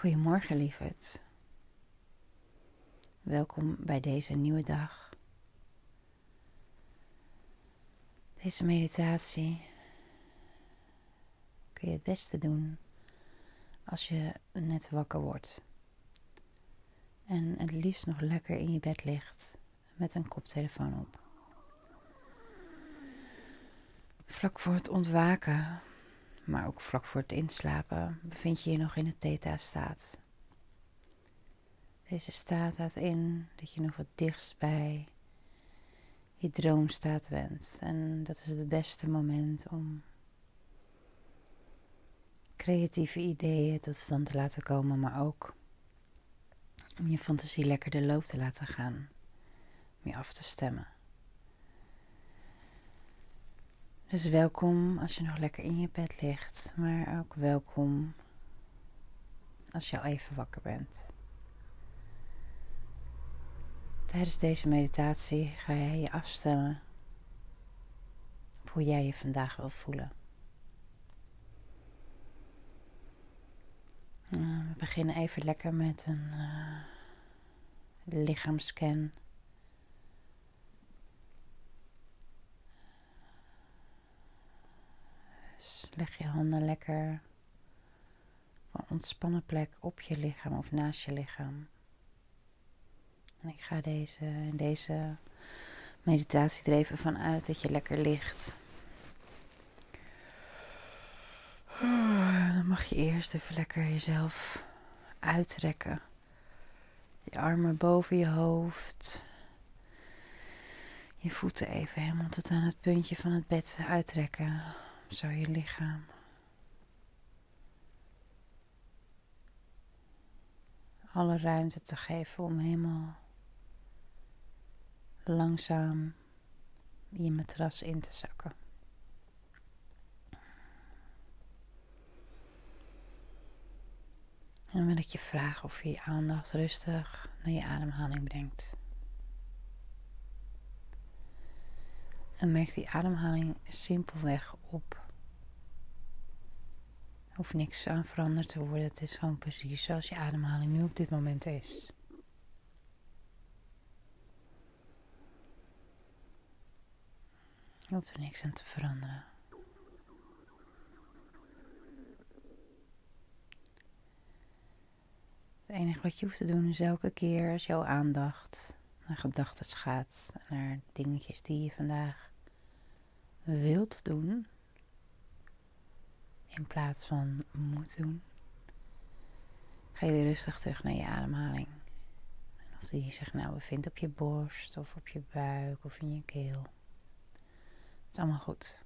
Goedemorgen, lieverd. Welkom bij deze nieuwe dag. Deze meditatie kun je het beste doen als je net wakker wordt. En het liefst nog lekker in je bed ligt met een koptelefoon op. Vlak voor het ontwaken maar ook vlak voor het inslapen bevind je je nog in de theta-staat. Deze staat houdt in dat je nog wat dichtst bij je droomstaat bent. En dat is het beste moment om creatieve ideeën tot stand te laten komen, maar ook om je fantasie lekker de loop te laten gaan, om je af te stemmen. Dus welkom als je nog lekker in je bed ligt, maar ook welkom als je al even wakker bent. Tijdens deze meditatie ga jij je afstemmen op hoe jij je vandaag wil voelen. Eh, we beginnen even lekker met een uh, lichaamscan. Dus leg je handen lekker op een ontspannen plek op je lichaam of naast je lichaam. En ik ga deze, deze meditatie er even van uit dat je lekker ligt. Dan mag je eerst even lekker jezelf uittrekken. Je armen boven je hoofd. Je voeten even helemaal tot aan het puntje van het bed uittrekken zo je lichaam. Alle ruimte te geven om helemaal langzaam je matras in te zakken. En wil ik je vragen of je je aandacht rustig naar je ademhaling brengt. En merk die ademhaling simpelweg op. Hoeft niks aan veranderd te worden. Het is gewoon precies zoals je ademhaling nu op dit moment is. Je hoeft er niks aan te veranderen. Het enige wat je hoeft te doen is elke keer als jouw aandacht naar gedachten gaat, naar dingetjes die je vandaag wilt doen, in plaats van moet doen, ga je weer rustig terug naar je ademhaling. En of die zich nou bevindt op je borst, of op je buik, of in je keel. Het is allemaal goed.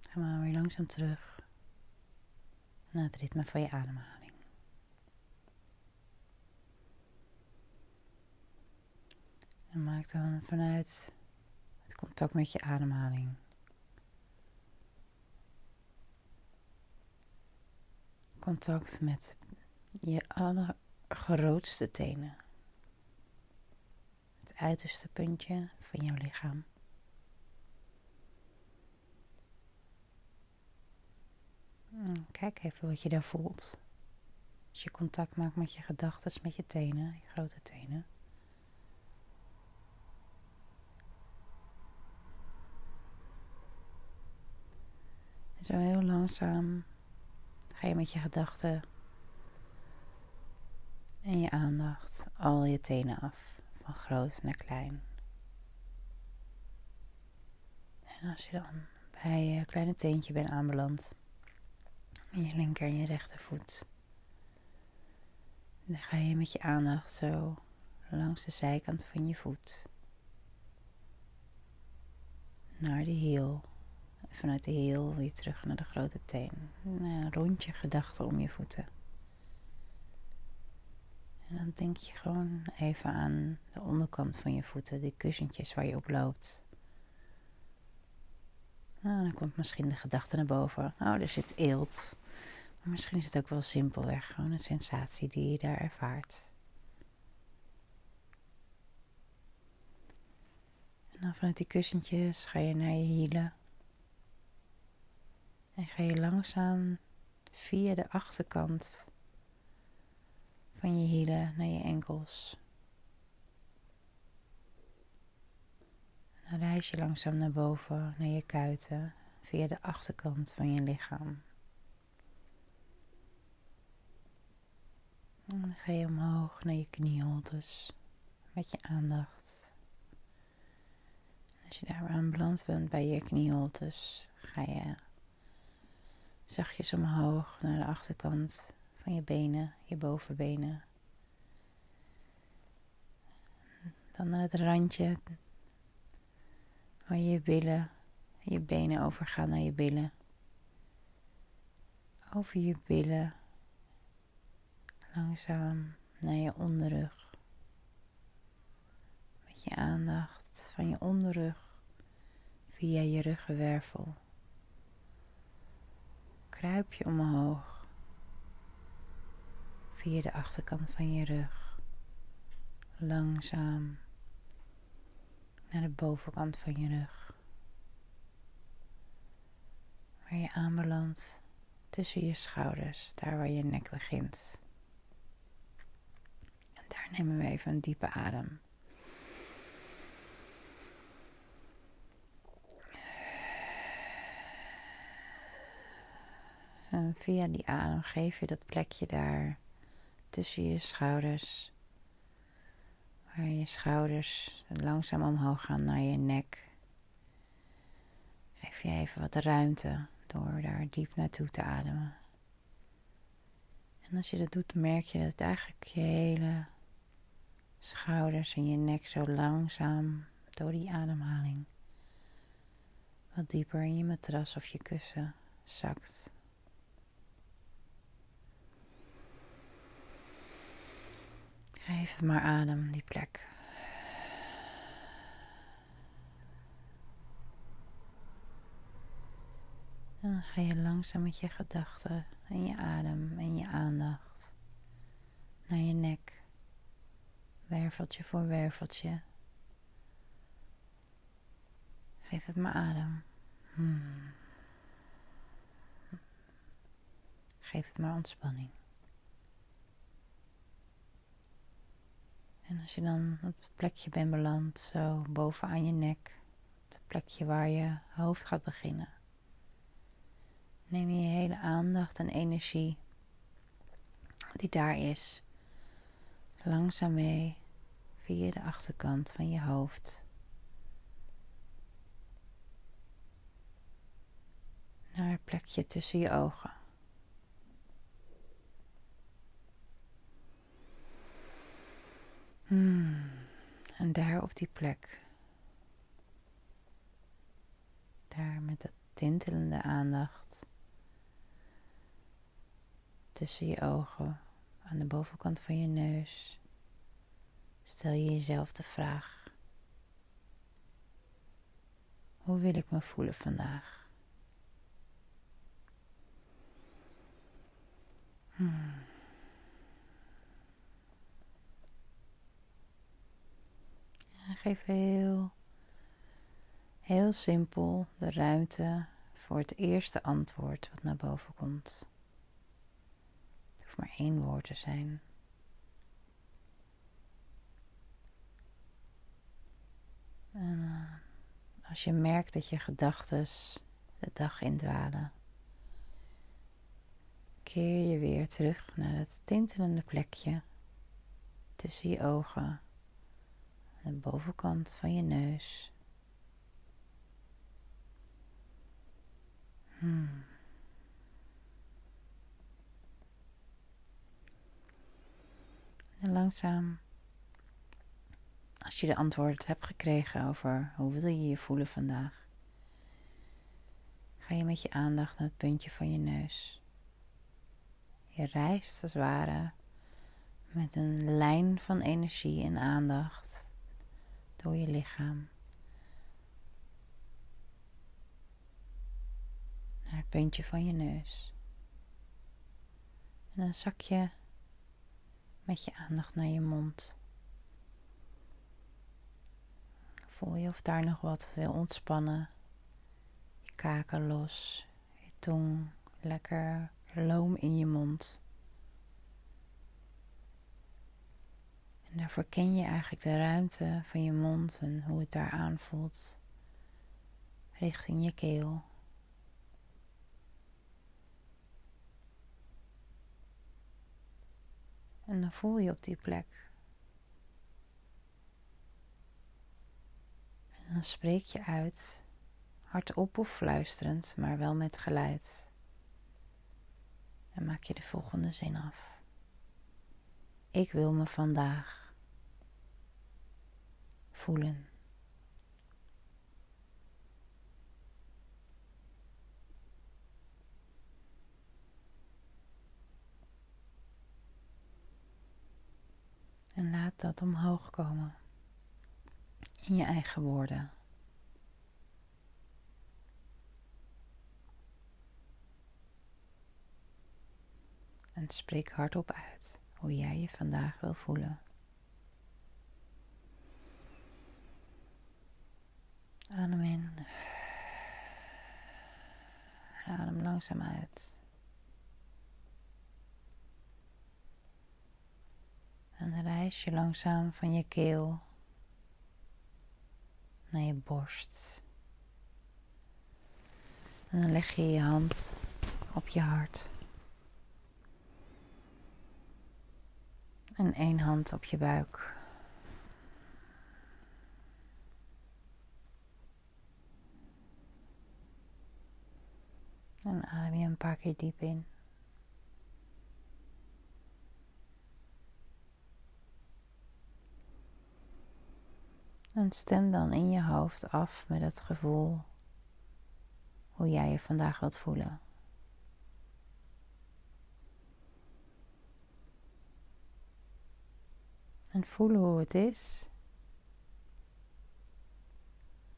Ga maar weer langzaam terug naar het ritme van je ademhaling. En maak dan vanuit contact met je ademhaling. Contact met je allergrootste tenen. Het uiterste puntje van jouw lichaam. Hmm, kijk even wat je daar voelt. Als je contact maakt met je gedachten, met je tenen, je grote tenen. Zo heel langzaam ga je met je gedachten en je aandacht al je tenen af, van groot naar klein. En als je dan bij je kleine teentje bent aanbeland, in je linker en je rechtervoet, dan ga je met je aandacht zo langs de zijkant van je voet naar de hiel vanuit de heel weer terug naar de grote teen. Een rondje gedachten om je voeten. En dan denk je gewoon even aan de onderkant van je voeten, die kussentjes waar je op loopt. Nou, dan komt misschien de gedachte naar boven. Oh, er zit eelt. Maar misschien is het ook wel simpelweg gewoon een sensatie die je daar ervaart. En dan vanuit die kussentjes ga je naar je hielen. En ga je langzaam via de achterkant van je hielen naar je enkels. Dan reis je langzaam naar boven, naar je kuiten, via de achterkant van je lichaam. En dan ga je omhoog naar je knieholtes met je aandacht. Als je daar aanbeland bent bij je knieholtes, ga je zachtjes omhoog naar de achterkant van je benen, je bovenbenen. Dan naar het randje waar je billen, je benen overgaan naar je billen. Over je billen, langzaam naar je onderrug. Met je aandacht van je onderrug via je ruggenwervel. Kruip je omhoog via de achterkant van je rug. Langzaam naar de bovenkant van je rug. Waar je aanbelandt tussen je schouders, daar waar je nek begint. En daar nemen we even een diepe adem. En via die adem geef je dat plekje daar tussen je schouders Waar je schouders langzaam omhoog gaan naar je nek. Geef je even wat ruimte door daar diep naartoe te ademen. En als je dat doet, merk je dat eigenlijk je hele schouders en je nek zo langzaam door die ademhaling wat dieper in je matras of je kussen zakt. Geef het maar adem, die plek. En dan ga je langzaam met je gedachten en je adem en je aandacht naar je nek, werveltje voor werveltje. Geef het maar adem. Hmm. Geef het maar ontspanning. En als je dan op het plekje bent beland, zo bovenaan je nek, het plekje waar je hoofd gaat beginnen, neem je je hele aandacht en energie die daar is, langzaam mee via de achterkant van je hoofd. Naar het plekje tussen je ogen. Hmm. En daar op die plek, daar met dat tintelende aandacht. Tussen je ogen, aan de bovenkant van je neus, stel je jezelf de vraag: hoe wil ik me voelen vandaag? Geef heel, heel simpel de ruimte voor het eerste antwoord wat naar boven komt. Het hoeft maar één woord te zijn. En uh, als je merkt dat je gedachten de dag indwalen, keer je weer terug naar het tintelende plekje tussen je ogen bovenkant van je neus. Hmm. En langzaam, als je de antwoord hebt gekregen over hoe wil je je voelen vandaag, ga je met je aandacht naar het puntje van je neus. Je reist als het ware met een lijn van energie en aandacht door je lichaam. Naar het puntje van je neus. En dan zak je met je aandacht naar je mond. Voel je of daar nog wat wil ontspannen. Je kaken los, je tong lekker loom in je mond. En daarvoor ken je eigenlijk de ruimte van je mond en hoe het daar aanvoelt richting je keel. En dan voel je op die plek. En dan spreek je uit, hardop of fluisterend, maar wel met geluid. En maak je de volgende zin af. Ik wil me vandaag voelen. En laat dat omhoog komen in je eigen woorden. En spreek hardop uit hoe jij je vandaag wil voelen. Adem in. Adem langzaam uit. En dan reis je langzaam van je keel naar je borst. En dan leg je je hand op je hart. En één hand op je buik. En adem je een paar keer diep in. En stem dan in je hoofd af met het gevoel hoe jij je vandaag wilt voelen. En voelen hoe het is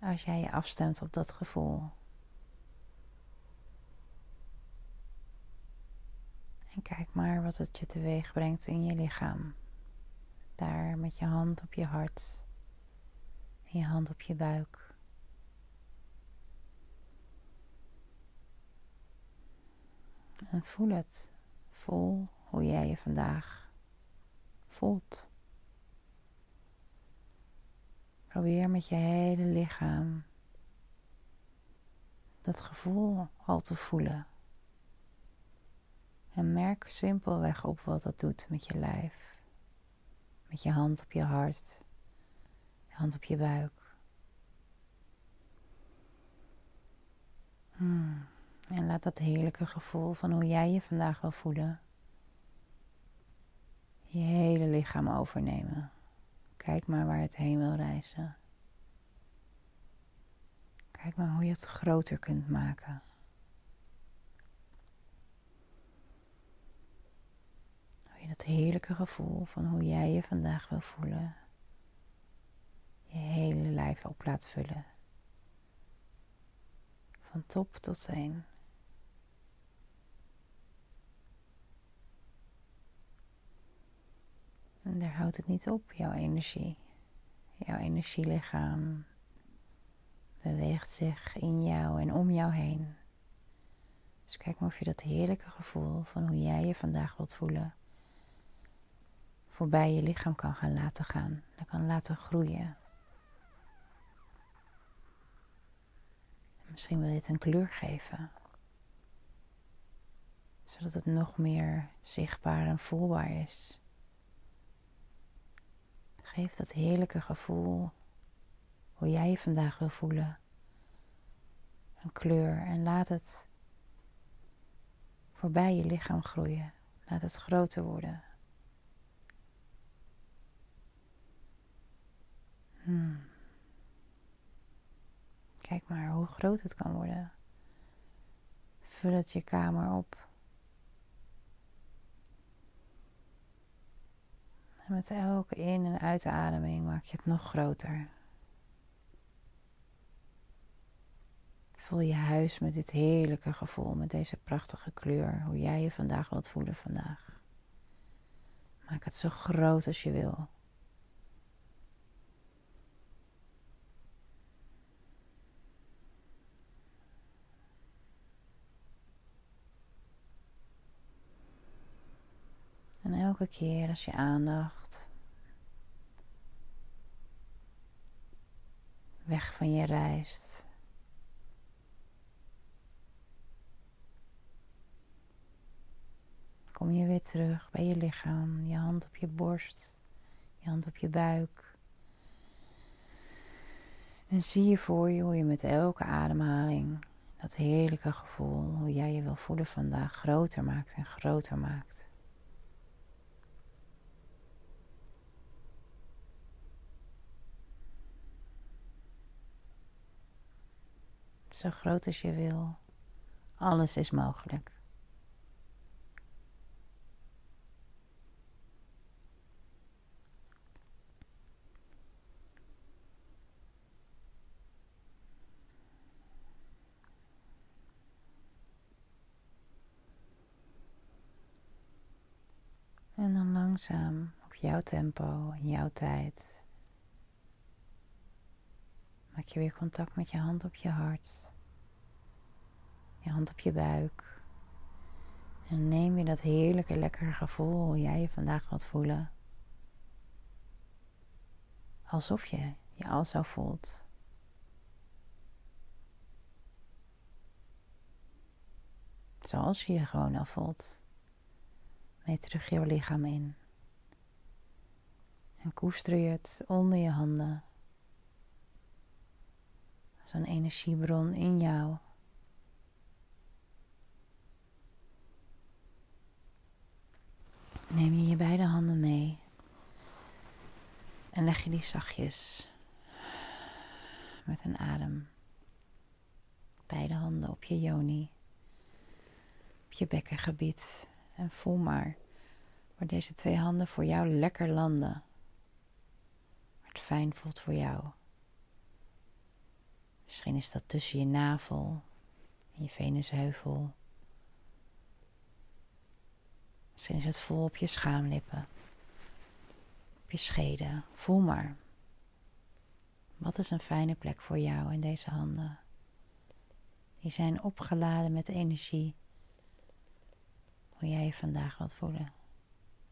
als jij je afstemt op dat gevoel. En kijk maar wat het je teweeg brengt in je lichaam. Daar met je hand op je hart en je hand op je buik. En voel het. Voel hoe jij je vandaag voelt. Probeer met je hele lichaam dat gevoel al te voelen. En merk simpelweg op wat dat doet met je lijf. Met je hand op je hart hand op je buik. Hmm. En laat dat heerlijke gevoel van hoe jij je vandaag wil voelen, je hele lichaam overnemen. Kijk maar waar het heen wil reizen. Kijk maar hoe je het groter kunt maken. Hoe je dat heerlijke gevoel van hoe jij je vandaag wil voelen je hele lijf op laat vullen. Van top tot teen. En daar houdt het niet op, jouw energie. Jouw energielichaam beweegt zich in jou en om jou heen. Dus kijk maar of je dat heerlijke gevoel van hoe jij je vandaag wilt voelen voorbij je lichaam kan gaan laten gaan. Dat kan laten groeien. Misschien wil je het een kleur geven. Zodat het nog meer zichtbaar en voelbaar is. Geef dat heerlijke gevoel, hoe jij je vandaag wil voelen, een kleur en laat het voorbij je lichaam groeien. Laat het groter worden. Hmm. Kijk maar hoe groot het kan worden. Vul het je kamer op. En met elke in- en uitademing maak je het nog groter. Vul je huis met dit heerlijke gevoel, met deze prachtige kleur, hoe jij je vandaag wilt voelen vandaag. Maak het zo groot als je wil. Elke keer als je aandacht weg van je reist. Kom je weer terug bij je lichaam, je hand op je borst, je hand op je buik. En zie je voor je hoe je met elke ademhaling dat heerlijke gevoel, hoe jij je wil voelen vandaag, groter maakt en groter maakt. Zo groot als je wil. Alles is mogelijk. En dan langzaam op jouw tempo, in jouw tijd. Maak je weer contact met je hand op je hart. Je hand op je buik. En neem je dat heerlijke, lekkere gevoel jij je vandaag wilt voelen. Alsof je je al zo voelt. Zoals je je gewoon al voelt mee terug jouw lichaam in. En koester je het onder je handen. Een energiebron in jou. Neem je je beide handen mee. En leg je die zachtjes met een adem. Beide handen op je joni. Op je bekkengebied. En voel maar waar deze twee handen voor jou lekker landen. Waar het fijn voelt voor jou. Misschien is dat tussen je navel en je venusheuvel. Misschien is het vol op je schaamlippen. Op je scheden. Voel maar. Wat is een fijne plek voor jou in deze handen? Die zijn opgeladen met energie hoe jij je vandaag wilt voelen.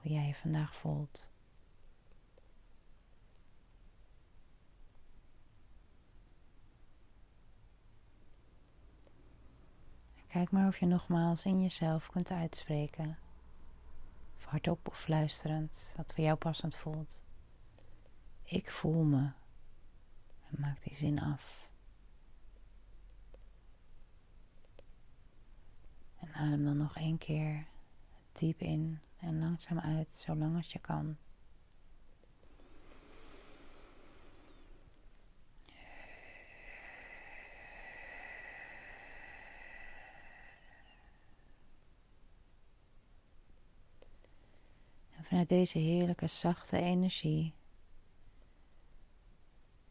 Hoe jij je vandaag voelt. Kijk maar of je nogmaals in jezelf kunt uitspreken. Of hardop of fluisterend, wat voor jou passend voelt. Ik voel me. En maak die zin af. En adem dan nog één keer diep in en langzaam uit, zolang als je kan. Vanuit deze heerlijke zachte energie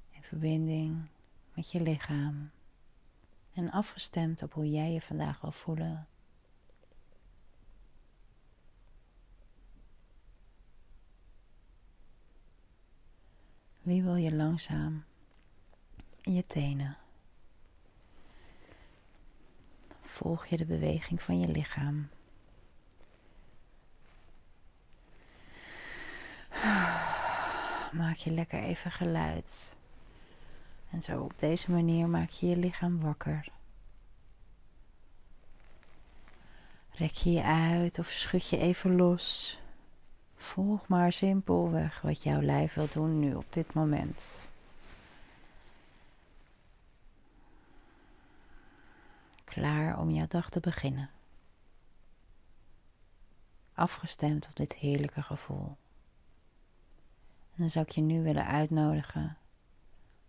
in verbinding met je lichaam en afgestemd op hoe jij je vandaag wil voelen Wie wil je langzaam in je tenen? Volg je de beweging van je lichaam. Maak je lekker even geluid. En zo op deze manier maak je je lichaam wakker. Rek je je uit of schud je even los. Volg maar simpelweg wat jouw lijf wil doen nu op dit moment. Klaar om jouw dag te beginnen. Afgestemd op dit heerlijke gevoel. En dan zou ik je nu willen uitnodigen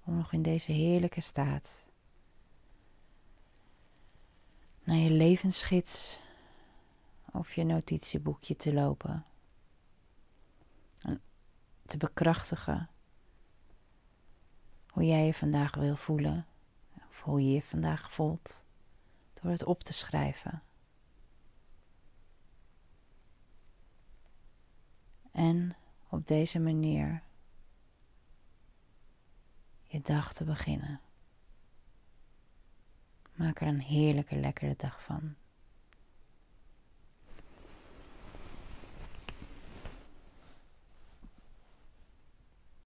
om nog in deze heerlijke staat naar je levensgids of je notitieboekje te lopen te bekrachtigen. Hoe jij je vandaag wil voelen. Of hoe je je vandaag voelt. Door het op te schrijven. En op deze manier je dag te beginnen. Maak er een heerlijke, lekkere dag van.